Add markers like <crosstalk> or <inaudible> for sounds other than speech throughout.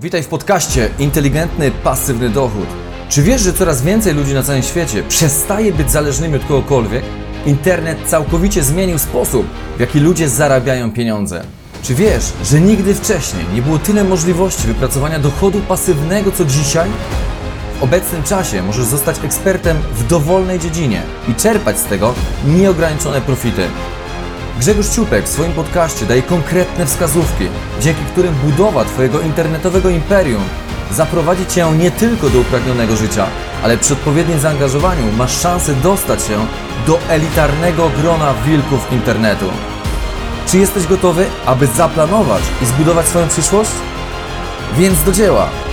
Witaj w podcaście Inteligentny Pasywny Dochód. Czy wiesz, że coraz więcej ludzi na całym świecie przestaje być zależnymi od kogokolwiek? Internet całkowicie zmienił sposób, w jaki ludzie zarabiają pieniądze. Czy wiesz, że nigdy wcześniej nie było tyle możliwości wypracowania dochodu pasywnego co dzisiaj? W obecnym czasie możesz zostać ekspertem w dowolnej dziedzinie i czerpać z tego nieograniczone profity. Grzegorz Ciupek w swoim podcaście daje konkretne wskazówki, dzięki którym budowa Twojego internetowego imperium zaprowadzi Cię nie tylko do upragnionego życia, ale przy odpowiednim zaangażowaniu masz szansę dostać się do elitarnego grona wilków internetu. Czy jesteś gotowy, aby zaplanować i zbudować swoją przyszłość? Więc do dzieła!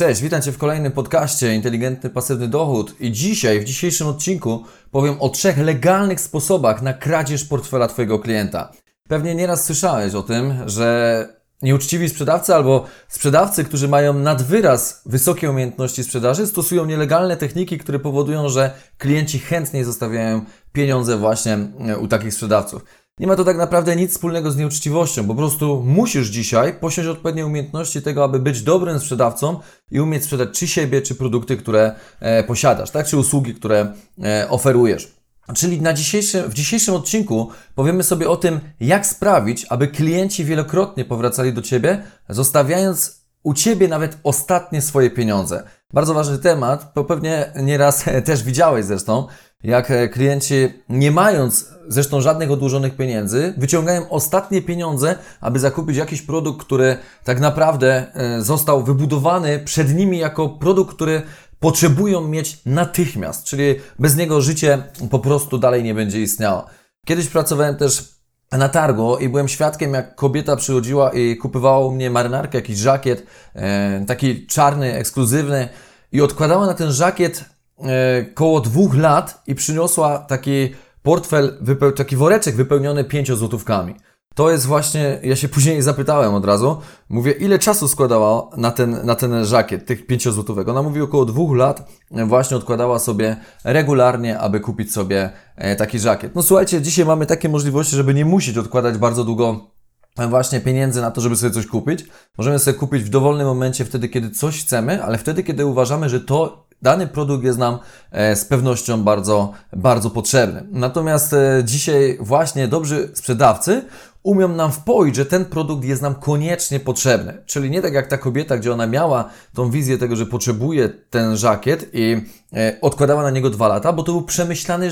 Cześć, witam Cię w kolejnym podcaście Inteligentny Pasywny Dochód i dzisiaj, w dzisiejszym odcinku powiem o trzech legalnych sposobach na kradzież portfela Twojego klienta. Pewnie nieraz słyszałeś o tym, że nieuczciwi sprzedawcy albo sprzedawcy, którzy mają nadwyraz wysokie umiejętności sprzedaży, stosują nielegalne techniki, które powodują, że klienci chętniej zostawiają pieniądze właśnie u takich sprzedawców. Nie ma to tak naprawdę nic wspólnego z nieuczciwością, po prostu musisz dzisiaj posiąść odpowiednie umiejętności tego, aby być dobrym sprzedawcą i umieć sprzedać czy siebie, czy produkty, które e, posiadasz, tak, czy usługi, które e, oferujesz. Czyli na dzisiejszy, w dzisiejszym odcinku powiemy sobie o tym, jak sprawić, aby klienci wielokrotnie powracali do Ciebie, zostawiając u Ciebie nawet ostatnie swoje pieniądze. Bardzo ważny temat, bo pewnie nieraz <laughs> też widziałeś zresztą, jak e, klienci, nie mając zresztą żadnych odłożonych pieniędzy, wyciągają ostatnie pieniądze, aby zakupić jakiś produkt, który tak naprawdę e, został wybudowany przed nimi jako produkt, który potrzebują mieć natychmiast, czyli bez niego życie po prostu dalej nie będzie istniało. Kiedyś pracowałem też na targu i byłem świadkiem, jak kobieta przychodziła i kupywała u mnie marynarkę, jakiś żakiet, e, taki czarny, ekskluzywny i odkładała na ten żakiet koło dwóch lat i przyniosła taki portfel, taki woreczek wypełniony pięciozłotówkami. To jest właśnie, ja się później zapytałem od razu, mówię, ile czasu składała na ten, na ten żakiet, tych pięciozłotówek. Ona mówi, około dwóch lat właśnie odkładała sobie regularnie, aby kupić sobie e, taki żakiet. No słuchajcie, dzisiaj mamy takie możliwości, żeby nie musieć odkładać bardzo długo e, właśnie pieniędzy na to, żeby sobie coś kupić. Możemy sobie kupić w dowolnym momencie, wtedy, kiedy coś chcemy, ale wtedy, kiedy uważamy, że to dany produkt jest nam e, z pewnością bardzo, bardzo potrzebny. Natomiast dzisiaj właśnie dobrzy sprzedawcy umią nam wpoić, że ten produkt jest nam koniecznie potrzebny. Czyli nie tak jak ta kobieta, gdzie ona miała tą wizję tego, że potrzebuje ten żakiet i e, odkładała na niego dwa lata, bo to był przemyślany, e,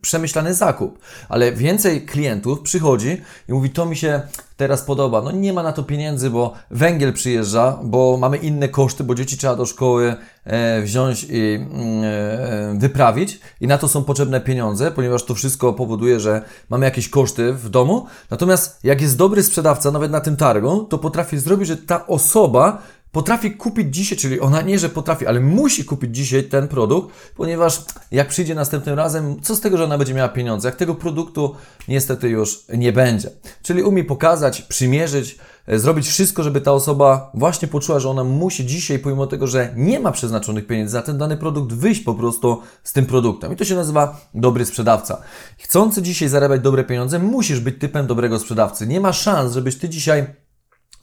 przemyślany zakup. Ale więcej klientów przychodzi i mówi, to mi się teraz podoba. No nie ma na to pieniędzy, bo węgiel przyjeżdża, bo mamy inne koszty, bo dzieci trzeba do szkoły e, wziąć i mm, e, wyprawić i na to są potrzebne pieniądze, ponieważ to wszystko powoduje, że mamy jakieś koszty w domu. Natomiast jak jest dobry sprzedawca, nawet na tym targu, to potrafi zrobić, że ta osoba potrafi kupić dzisiaj, czyli ona nie, że potrafi, ale musi kupić dzisiaj ten produkt, ponieważ jak przyjdzie następnym razem, co z tego, że ona będzie miała pieniądze, jak tego produktu niestety już nie będzie. Czyli umie pokazać, przymierzyć, e, zrobić wszystko, żeby ta osoba właśnie poczuła, że ona musi dzisiaj, pomimo tego, że nie ma przeznaczonych pieniędzy na ten dany produkt, wyjść po prostu z tym produktem. I to się nazywa dobry sprzedawca. Chcący dzisiaj zarabiać dobre pieniądze, musisz być typem dobrego sprzedawcy. Nie ma szans, żebyś ty dzisiaj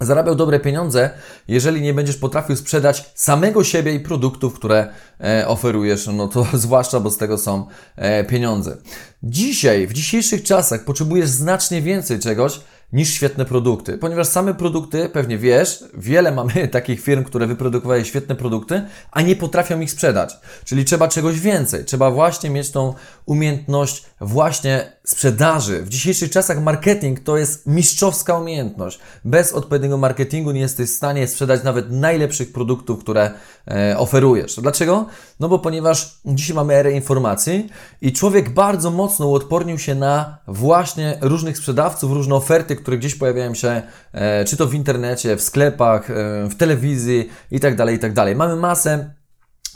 zarabiał dobre pieniądze, jeżeli nie będziesz potrafił sprzedać samego siebie i produktów, które e, oferujesz, no to <laughs> zwłaszcza, bo z tego są e, pieniądze. Dzisiaj, w dzisiejszych czasach potrzebujesz znacznie więcej czegoś, niż świetne produkty. Ponieważ same produkty, pewnie wiesz, wiele mamy <laughs> takich firm, które wyprodukowały świetne produkty, a nie potrafią ich sprzedać. Czyli trzeba czegoś więcej. Trzeba właśnie mieć tą umiejętność właśnie sprzedaży. W dzisiejszych czasach marketing to jest mistrzowska umiejętność. Bez odpowiedniego marketingu nie jesteś w stanie sprzedać nawet najlepszych produktów, które e, oferujesz. Dlaczego? No bo ponieważ dzisiaj mamy erę informacji i człowiek bardzo mocno uodpornił się na właśnie różnych sprzedawców, różne oferty, które gdzieś pojawiają się, e, czy to w internecie, w sklepach, e, w telewizji i tak dalej, i tak. Mamy masę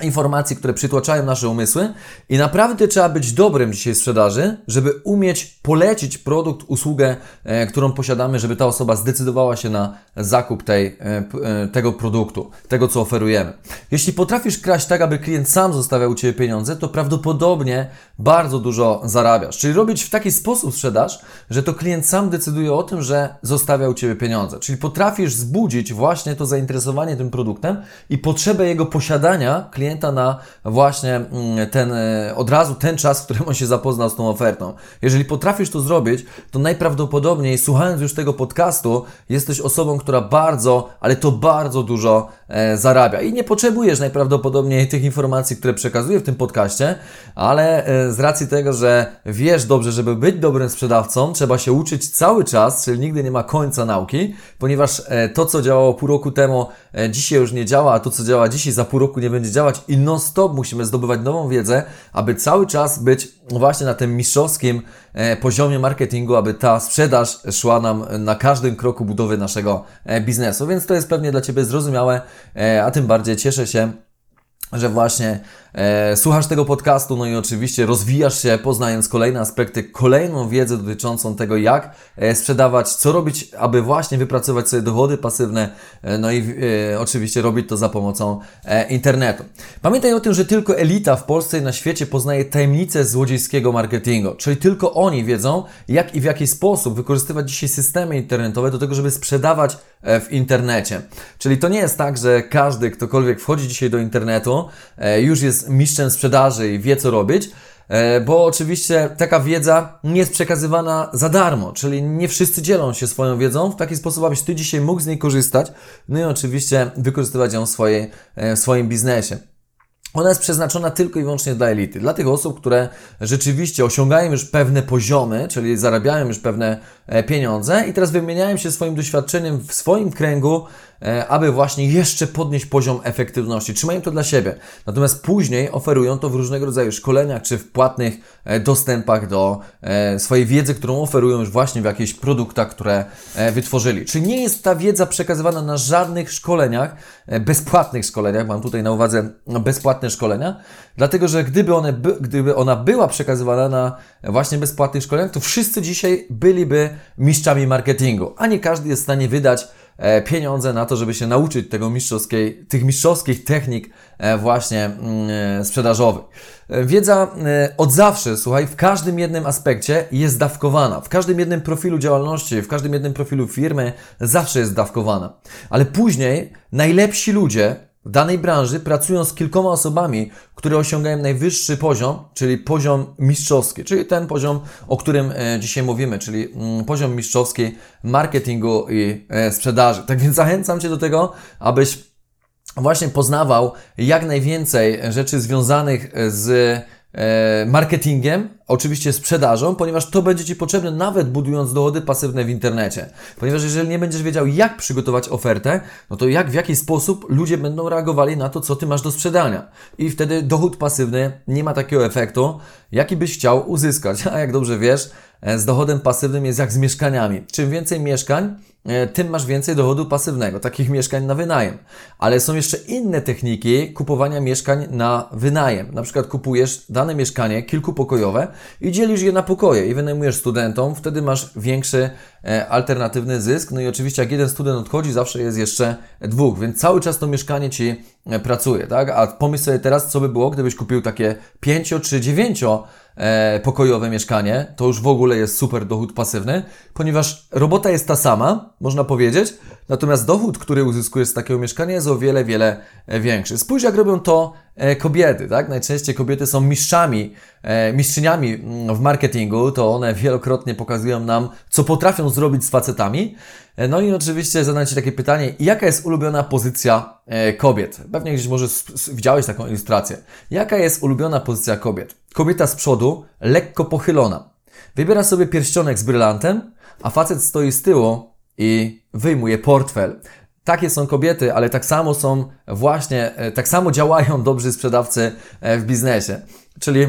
informacji, które przytłaczają nasze umysły i naprawdę trzeba być dobrym dzisiaj w sprzedaży, żeby umieć polecić produkt, usługę, e, którą posiadamy, żeby ta osoba zdecydowała się na zakup tej, e, e, tego produktu, tego co oferujemy. Jeśli potrafisz kraść tak, aby klient sam zostawiał u Ciebie pieniądze, to prawdopodobnie bardzo dużo zarabiasz. Czyli robić w taki sposób sprzedaż, że to klient sam decyduje o tym, że zostawia u Ciebie pieniądze. Czyli potrafisz zbudzić właśnie to zainteresowanie tym produktem i potrzebę jego posiadania klienta klienta na właśnie mm, ten, e, od razu ten czas, w którym on się zapoznał z tą ofertą. Jeżeli potrafisz to zrobić, to najprawdopodobniej słuchając już tego podcastu, jesteś osobą, która bardzo, ale to bardzo dużo zarabia. I nie potrzebujesz najprawdopodobniej tych informacji, które przekazuję w tym podcaście, ale e, z racji tego, że wiesz dobrze, żeby być dobrym sprzedawcą, trzeba się uczyć cały czas, czyli nigdy nie ma końca nauki, ponieważ e, to, co działało pół roku temu, e, dzisiaj już nie działa, a to, co działa dzisiaj, za pół roku nie będzie działać i non-stop musimy zdobywać nową wiedzę, aby cały czas być właśnie na tym mistrzowskim e, poziomie marketingu, aby ta sprzedaż szła nam na każdym kroku budowy naszego e, biznesu. Więc to jest pewnie dla Ciebie zrozumiałe, e, a tym bardziej cieszę się, że właśnie e, słuchasz tego podcastu, no i oczywiście rozwijasz się, poznając kolejne aspekty, kolejną wiedzę dotyczącą tego, jak e, sprzedawać, co robić, aby właśnie wypracować sobie dochody pasywne, e, no i e, oczywiście robić to za pomocą e, internetu. Pamiętaj o tym, że tylko elita w Polsce i na świecie poznaje tajemnicę złodziejskiego marketingu, czyli tylko oni wiedzą, jak i w jaki sposób wykorzystywać dzisiaj systemy internetowe do tego, żeby sprzedawać e, w internecie. Czyli to nie jest tak, że każdy, ktokolwiek wchodzi dzisiaj do internetu, e, już jest mistrzem sprzedaży i wie co robić, e, bo oczywiście taka wiedza nie jest przekazywana za darmo, czyli nie wszyscy dzielą się swoją wiedzą w taki sposób, abyś Ty dzisiaj mógł z niej korzystać, no i oczywiście wykorzystywać ją w, swojej, e, w swoim biznesie. Ona jest przeznaczona tylko i wyłącznie dla elity, dla tych osób, które rzeczywiście osiągają już pewne poziomy, czyli zarabiają już pewne pieniądze i teraz wymieniają się swoim doświadczeniem w swoim kręgu E, aby właśnie jeszcze podnieść poziom efektywności. Trzymają to dla siebie. Natomiast później oferują to w różnego rodzaju szkoleniach czy w płatnych e, dostępach do e, swojej wiedzy, którą oferują już właśnie w jakichś produktach, które wytworzyli. Czyli nie jest ta wiedza przekazywana na żadnych szkoleniach, bezpłatnych szkoleniach, mam tutaj na uwadze bezpłatne szkolenia, dlatego że gdyby, one, gdyby ona była przekazywana na właśnie bezpłatnych szkoleniach, to wszyscy dzisiaj byliby mistrzami marketingu, a nie każdy jest w stanie wydać E, pieniądze na to, żeby się nauczyć tego mistrzowskiej, tych mistrzowskich technik e, właśnie mm, e, sprzedażowych. Wiedza od zawsze, słuchaj, w każdym jednym aspekcie jest dawkowana. W każdym jednym profilu działalności, w każdym jednym profilu firmy zawsze jest dawkowana. Ale później najlepsi ludzie, w danej branży pracują z kilkoma osobami, które osiągają najwyższy poziom, czyli poziom mistrzowski, czyli ten poziom, o którym e, dzisiaj mówimy, czyli mm, poziom mistrzowski marketingu i e, sprzedaży. Tak więc zachęcam Cię do tego, abyś właśnie poznawał jak najwięcej rzeczy związanych z E, marketingiem, oczywiście sprzedażą, ponieważ to będzie Ci potrzebne nawet budując dochody pasywne w internecie. Ponieważ jeżeli nie będziesz wiedział, jak przygotować ofertę, no to jak, w jaki sposób ludzie będą reagowali na to, co Ty masz do sprzedania. I wtedy dochód pasywny nie ma takiego efektu, jaki byś chciał uzyskać. <laughs> A jak dobrze wiesz, e, z dochodem pasywnym jest jak z mieszkaniami. Czym więcej mieszkań, E, tym masz więcej dochodu pasywnego, takich mieszkań na wynajem. Ale są jeszcze inne techniki kupowania mieszkań na wynajem. Na przykład kupujesz dane mieszkanie kilkupokojowe i dzielisz je na pokoje i wynajmujesz studentom, wtedy masz większy e, alternatywny zysk. No i oczywiście jak jeden student odchodzi, zawsze jest jeszcze dwóch, więc cały czas to mieszkanie Ci e, pracuje, tak? A pomyśl sobie teraz, co by było, gdybyś kupił takie pięcio czy dziewięcio e, pokojowe mieszkanie, to już w ogóle jest super dochód pasywny, ponieważ robota jest ta sama, można powiedzieć, natomiast dochód, który uzyskujesz z takiego mieszkania jest o wiele, wiele e, większy. Spójrz, jak robią to e, kobiety, tak? Najczęściej kobiety są mistrzami, e, mistrzyniami mm, w marketingu, to one wielokrotnie pokazują nam, co potrafią zrobić z facetami. No i oczywiście zadać Ci takie pytanie, jaka jest ulubiona pozycja kobiet? Pewnie gdzieś może widziałeś taką ilustrację. Jaka jest ulubiona pozycja kobiet? Kobieta z przodu, lekko pochylona. Wybiera sobie pierścionek z brylantem, a facet stoi z tyłu i wyjmuje portfel. Takie są kobiety, ale tak samo są właśnie, e, tak samo działają dobrzy sprzedawcy e, w biznesie. Czyli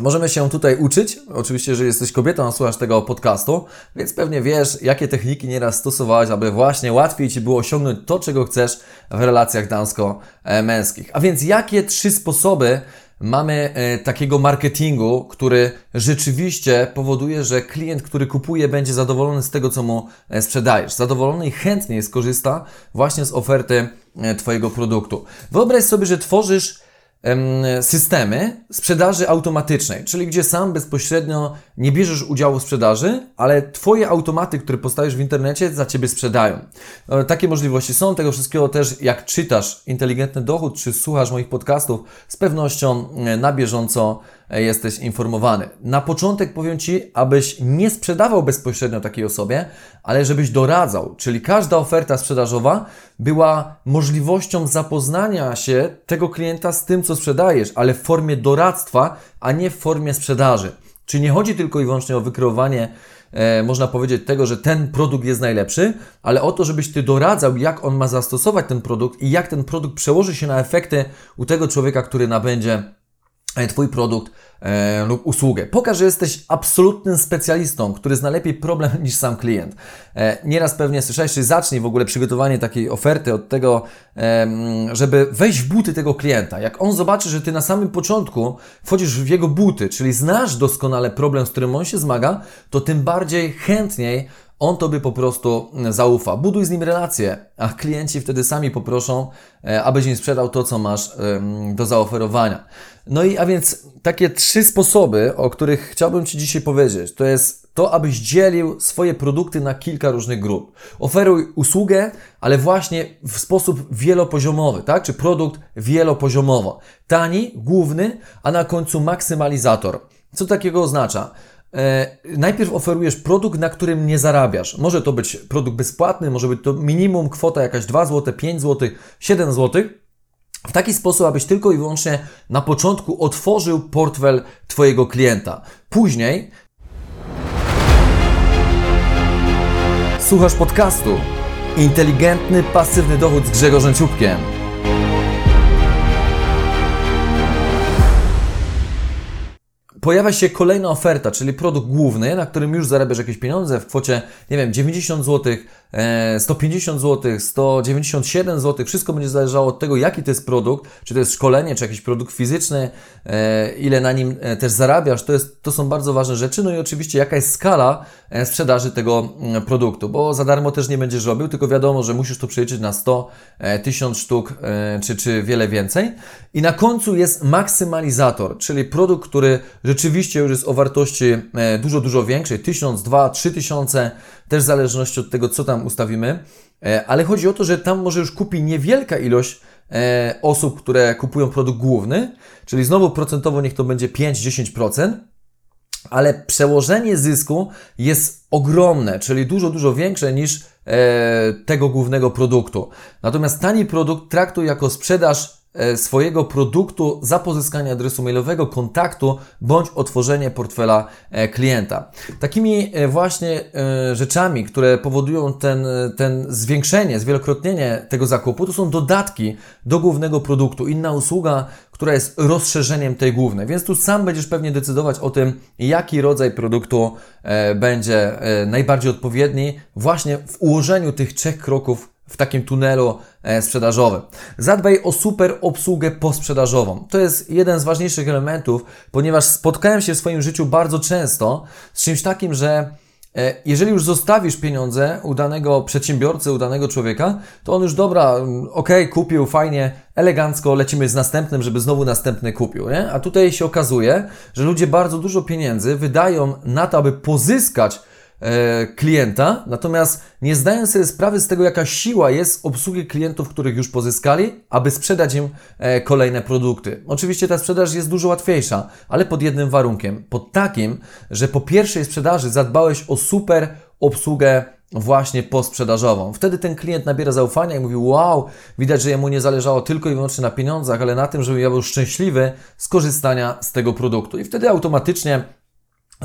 Możemy się tutaj uczyć. Oczywiście, że jesteś kobietą, a słuchasz tego podcastu, więc pewnie wiesz, jakie techniki nieraz stosować, aby właśnie łatwiej Ci było osiągnąć to, czego chcesz w relacjach damsko-męskich. A więc jakie trzy sposoby mamy e, takiego marketingu, który rzeczywiście powoduje, że klient, który kupuje, będzie zadowolony z tego, co mu e, sprzedajesz. Zadowolony i chętnie skorzysta właśnie z oferty e, Twojego produktu. Wyobraź sobie, że tworzysz systemy sprzedaży automatycznej, czyli gdzie sam bezpośrednio nie bierzesz udziału w sprzedaży, ale Twoje automaty, które postawisz w internecie, za Ciebie sprzedają. E, takie możliwości są, tego wszystkiego też jak czytasz Inteligentny Dochód, czy słuchasz moich podcastów, z pewnością e, na bieżąco jesteś informowany. Na początek powiem Ci, abyś nie sprzedawał bezpośrednio takiej osobie, ale żebyś doradzał, czyli każda oferta sprzedażowa była możliwością zapoznania się tego klienta z tym, co sprzedajesz, ale w formie doradztwa, a nie w formie sprzedaży. Czyli nie chodzi tylko i wyłącznie o wykreowanie, e, można powiedzieć, tego, że ten produkt jest najlepszy, ale o to, żebyś Ty doradzał, jak on ma zastosować ten produkt i jak ten produkt przełoży się na efekty u tego człowieka, który nabędzie e, Twój produkt e, lub usługę. Pokaż, że jesteś absolutnym specjalistą, który zna lepiej problem <laughs> niż sam klient. E, nieraz pewnie słyszałeś, czy zacznij w ogóle przygotowanie takiej oferty od tego, e, żeby wejść w buty tego klienta. Jak on zobaczy, że Ty na samym początku wchodzisz w jego buty, czyli znasz doskonale problem, z którym on się zmaga, to tym bardziej chętniej on tobie po prostu zaufa. Buduj z nim relacje, a klienci wtedy sami poproszą, e, abyś im sprzedał to, co masz do zaoferowania. No i a więc takie trzy sposoby, o których chciałbym Ci dzisiaj powiedzieć, to jest to, abyś dzielił swoje produkty na kilka różnych grup. Oferuj usługę, ale właśnie w sposób wielopoziomowy, tak? Czy produkt wielopoziomowo. Tani, główny, a na końcu maksymalizator. Co takiego oznacza? E, najpierw oferujesz produkt, na którym nie zarabiasz. Może to być produkt bezpłatny, może być to minimum kwota jakaś 2 zł, 5 zł, 7 zł. W taki sposób, abyś tylko i wyłącznie na początku otworzył portfel Twojego klienta. Później słuchasz podcastu Inteligentny, pasywny dochód z Grzegorzem Ciupkiem. pojawia się kolejna oferta, czyli produkt główny, na którym już zarabiasz jakieś pieniądze w kwocie, nie wiem, 90 zł, 150 zł, 197 zł. Wszystko będzie zależało od tego, jaki to jest produkt, czy to jest szkolenie, czy jakiś produkt fizyczny, e, ile na nim e, też zarabiasz. To, jest, to są bardzo ważne rzeczy. No i oczywiście, jaka jest skala e, sprzedaży tego mm, produktu, bo za darmo też nie będziesz robił, tylko wiadomo, że musisz to przeliczyć na 100, 1000 sztuk, czy, czy wiele więcej. I na końcu jest maksymalizator, czyli produkt, który rzeczywiście już jest o wartości dużo, dużo większej, 1000, 2, 3000, też w zależności od tego, co tam ustawimy, e, ale chodzi o to, że tam może już kupi niewielka ilość e, osób, które kupują produkt główny, czyli znowu procentowo niech to będzie 5-10%, ale przełożenie zysku jest ogromne, czyli dużo, dużo większe niż e, tego głównego produktu. Natomiast tani produkt traktuj jako sprzedaż swojego produktu za pozyskanie adresu mailowego, kontaktu bądź otworzenie portfela e, klienta. Takimi e, właśnie rzeczami, które powodują ten, ten zwiększenie, zwielokrotnienie tego zakupu, to są dodatki do głównego produktu. Inna usługa, która jest rozszerzeniem tej głównej. Więc tu sam będziesz pewnie decydować o tym, jaki rodzaj produktu będzie najbardziej odpowiedni właśnie w ułożeniu tych trzech kroków w takim tunelu e, sprzedażowym. Zadbaj o super obsługę posprzedażową. To jest jeden z ważniejszych elementów, ponieważ spotkałem się w swoim życiu bardzo często z czymś takim, że e, jeżeli już zostawisz pieniądze u danego przedsiębiorcy, u danego człowieka, to on już dobra, mm, ok, kupił, fajnie, elegancko, lecimy z następnym, żeby znowu następny kupił. Nie? A tutaj się okazuje, że ludzie bardzo dużo pieniędzy wydają na to, aby pozyskać E, klienta, natomiast nie zdają sobie sprawy z tego, jaka siła jest obsługi klientów, których już pozyskali, aby sprzedać im e, kolejne produkty. Oczywiście ta sprzedaż jest dużo łatwiejsza, ale pod jednym warunkiem. Pod takim, że po pierwszej sprzedaży zadbałeś o super obsługę właśnie posprzedażową. Wtedy ten klient nabiera zaufania i mówi: Wow, widać, że jemu nie zależało tylko i wyłącznie na pieniądzach, ale na tym, żeby ja był szczęśliwy z korzystania z tego produktu. I wtedy automatycznie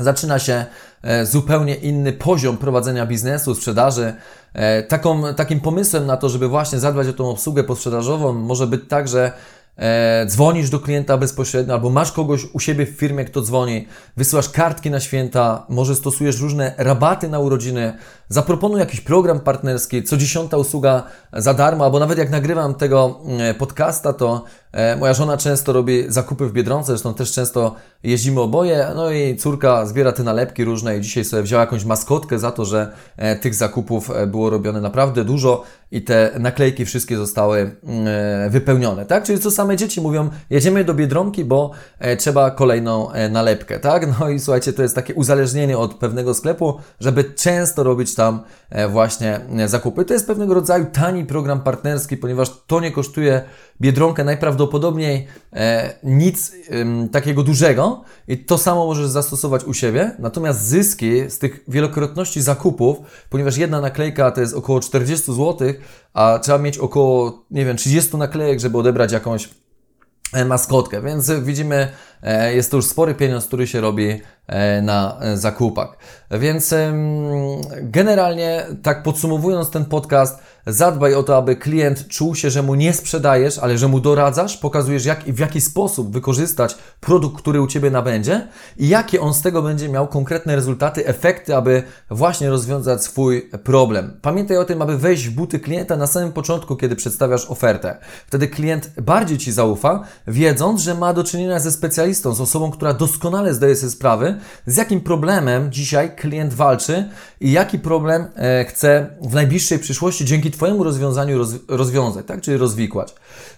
zaczyna się e, zupełnie inny poziom prowadzenia biznesu, sprzedaży. E, taką, takim pomysłem na to, żeby właśnie zadbać o tą obsługę posprzedażową, może być tak, że e, dzwonisz do klienta bezpośrednio, albo masz kogoś u siebie w firmie, kto dzwoni, wysyłasz kartki na święta, może stosujesz różne rabaty na urodziny, zaproponuj jakiś program partnerski, co dziesiąta usługa za darmo, albo nawet jak nagrywam tego mm, podcasta, to e, moja żona często robi zakupy w Biedronce, zresztą też często jeździmy oboje, no i córka zbiera te nalepki różne i dzisiaj sobie wzięła jakąś maskotkę za to, że e, tych zakupów e, było robione naprawdę dużo i te naklejki wszystkie zostały mm, e, wypełnione, tak? Czyli co same dzieci mówią, jedziemy do Biedronki, bo e, trzeba kolejną e, nalepkę, tak? No i słuchajcie, to jest takie uzależnienie od pewnego sklepu, żeby często robić tam e, właśnie e, zakupy. To jest pewnego rodzaju tani program partnerski, ponieważ to nie kosztuje Biedronkę. Najprawdopodobniej e, nic takiego dużego i to samo możesz zastosować u siebie, natomiast zyski z tych wielokrotności zakupów, ponieważ jedna naklejka to jest około 40 zł, a trzeba mieć około, nie wiem, 30 naklejek, żeby odebrać jakąś maskotkę, więc widzimy, jest to już spory pieniądz, który się robi e, na e, zakupach. Więc generalnie, tak podsumowując ten podcast, zadbaj o to, aby klient czuł się, że mu nie sprzedajesz, ale że mu doradzasz, pokazujesz jak i w jaki sposób wykorzystać produkt, który u Ciebie nabędzie i jakie on z tego będzie miał konkretne rezultaty, efekty, aby właśnie rozwiązać swój problem. Pamiętaj o tym, aby wejść w buty klienta na samym początku, kiedy przedstawiasz ofertę. Wtedy klient bardziej Ci zaufa, wiedząc, że ma do czynienia ze specjalistą, z osobą, która doskonale zdaje sobie sprawy, z jakim problemem dzisiaj klient walczy i jaki problem e, chce w najbliższej przyszłości dzięki Twojemu rozwiązaniu roz, rozwiązać, tak? czyli rozwikłać.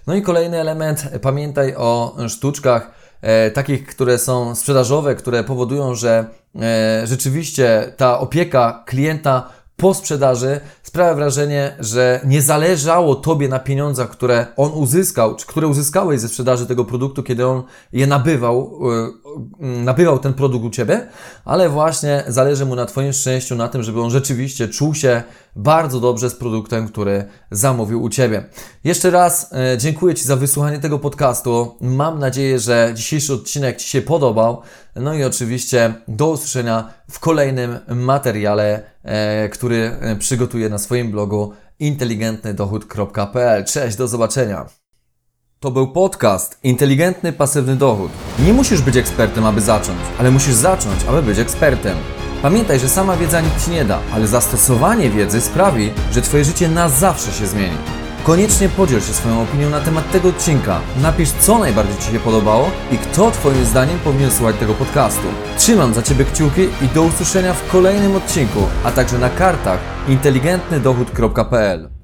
No i kolejny element, pamiętaj o sztuczkach, e, takich, które są sprzedażowe, które powodują, że e, rzeczywiście ta opieka klienta po sprzedaży sprawia wrażenie, że nie zależało Tobie na pieniądzach, które on uzyskał, czy które uzyskałeś ze sprzedaży tego produktu, kiedy on je nabywał, yy, nabywał ten produkt u Ciebie, ale właśnie zależy mu na Twoim szczęściu, na tym, żeby on rzeczywiście czuł się bardzo dobrze z produktem, który zamówił u Ciebie. Jeszcze raz e, dziękuję Ci za wysłuchanie tego podcastu. Mam nadzieję, że dzisiejszy odcinek Ci się podobał. No i oczywiście do usłyszenia w kolejnym materiale, e, który e, przygotuję na swoim blogu inteligentnydochód.pl. Cześć, do zobaczenia. To był podcast Inteligentny Pasywny Dochód. Nie musisz być ekspertem, aby zacząć, ale musisz zacząć, aby być ekspertem. Pamiętaj, że sama wiedza nic Ci nie da, ale zastosowanie wiedzy sprawi, że Twoje życie na zawsze się zmieni. Koniecznie podziel się swoją opinią na temat tego odcinka. Napisz, co najbardziej Ci się podobało i kto Twoim zdaniem powinien słuchać tego podcastu. Trzymam za Ciebie kciuki i do usłyszenia w kolejnym odcinku, a także na kartach inteligentnydochód.pl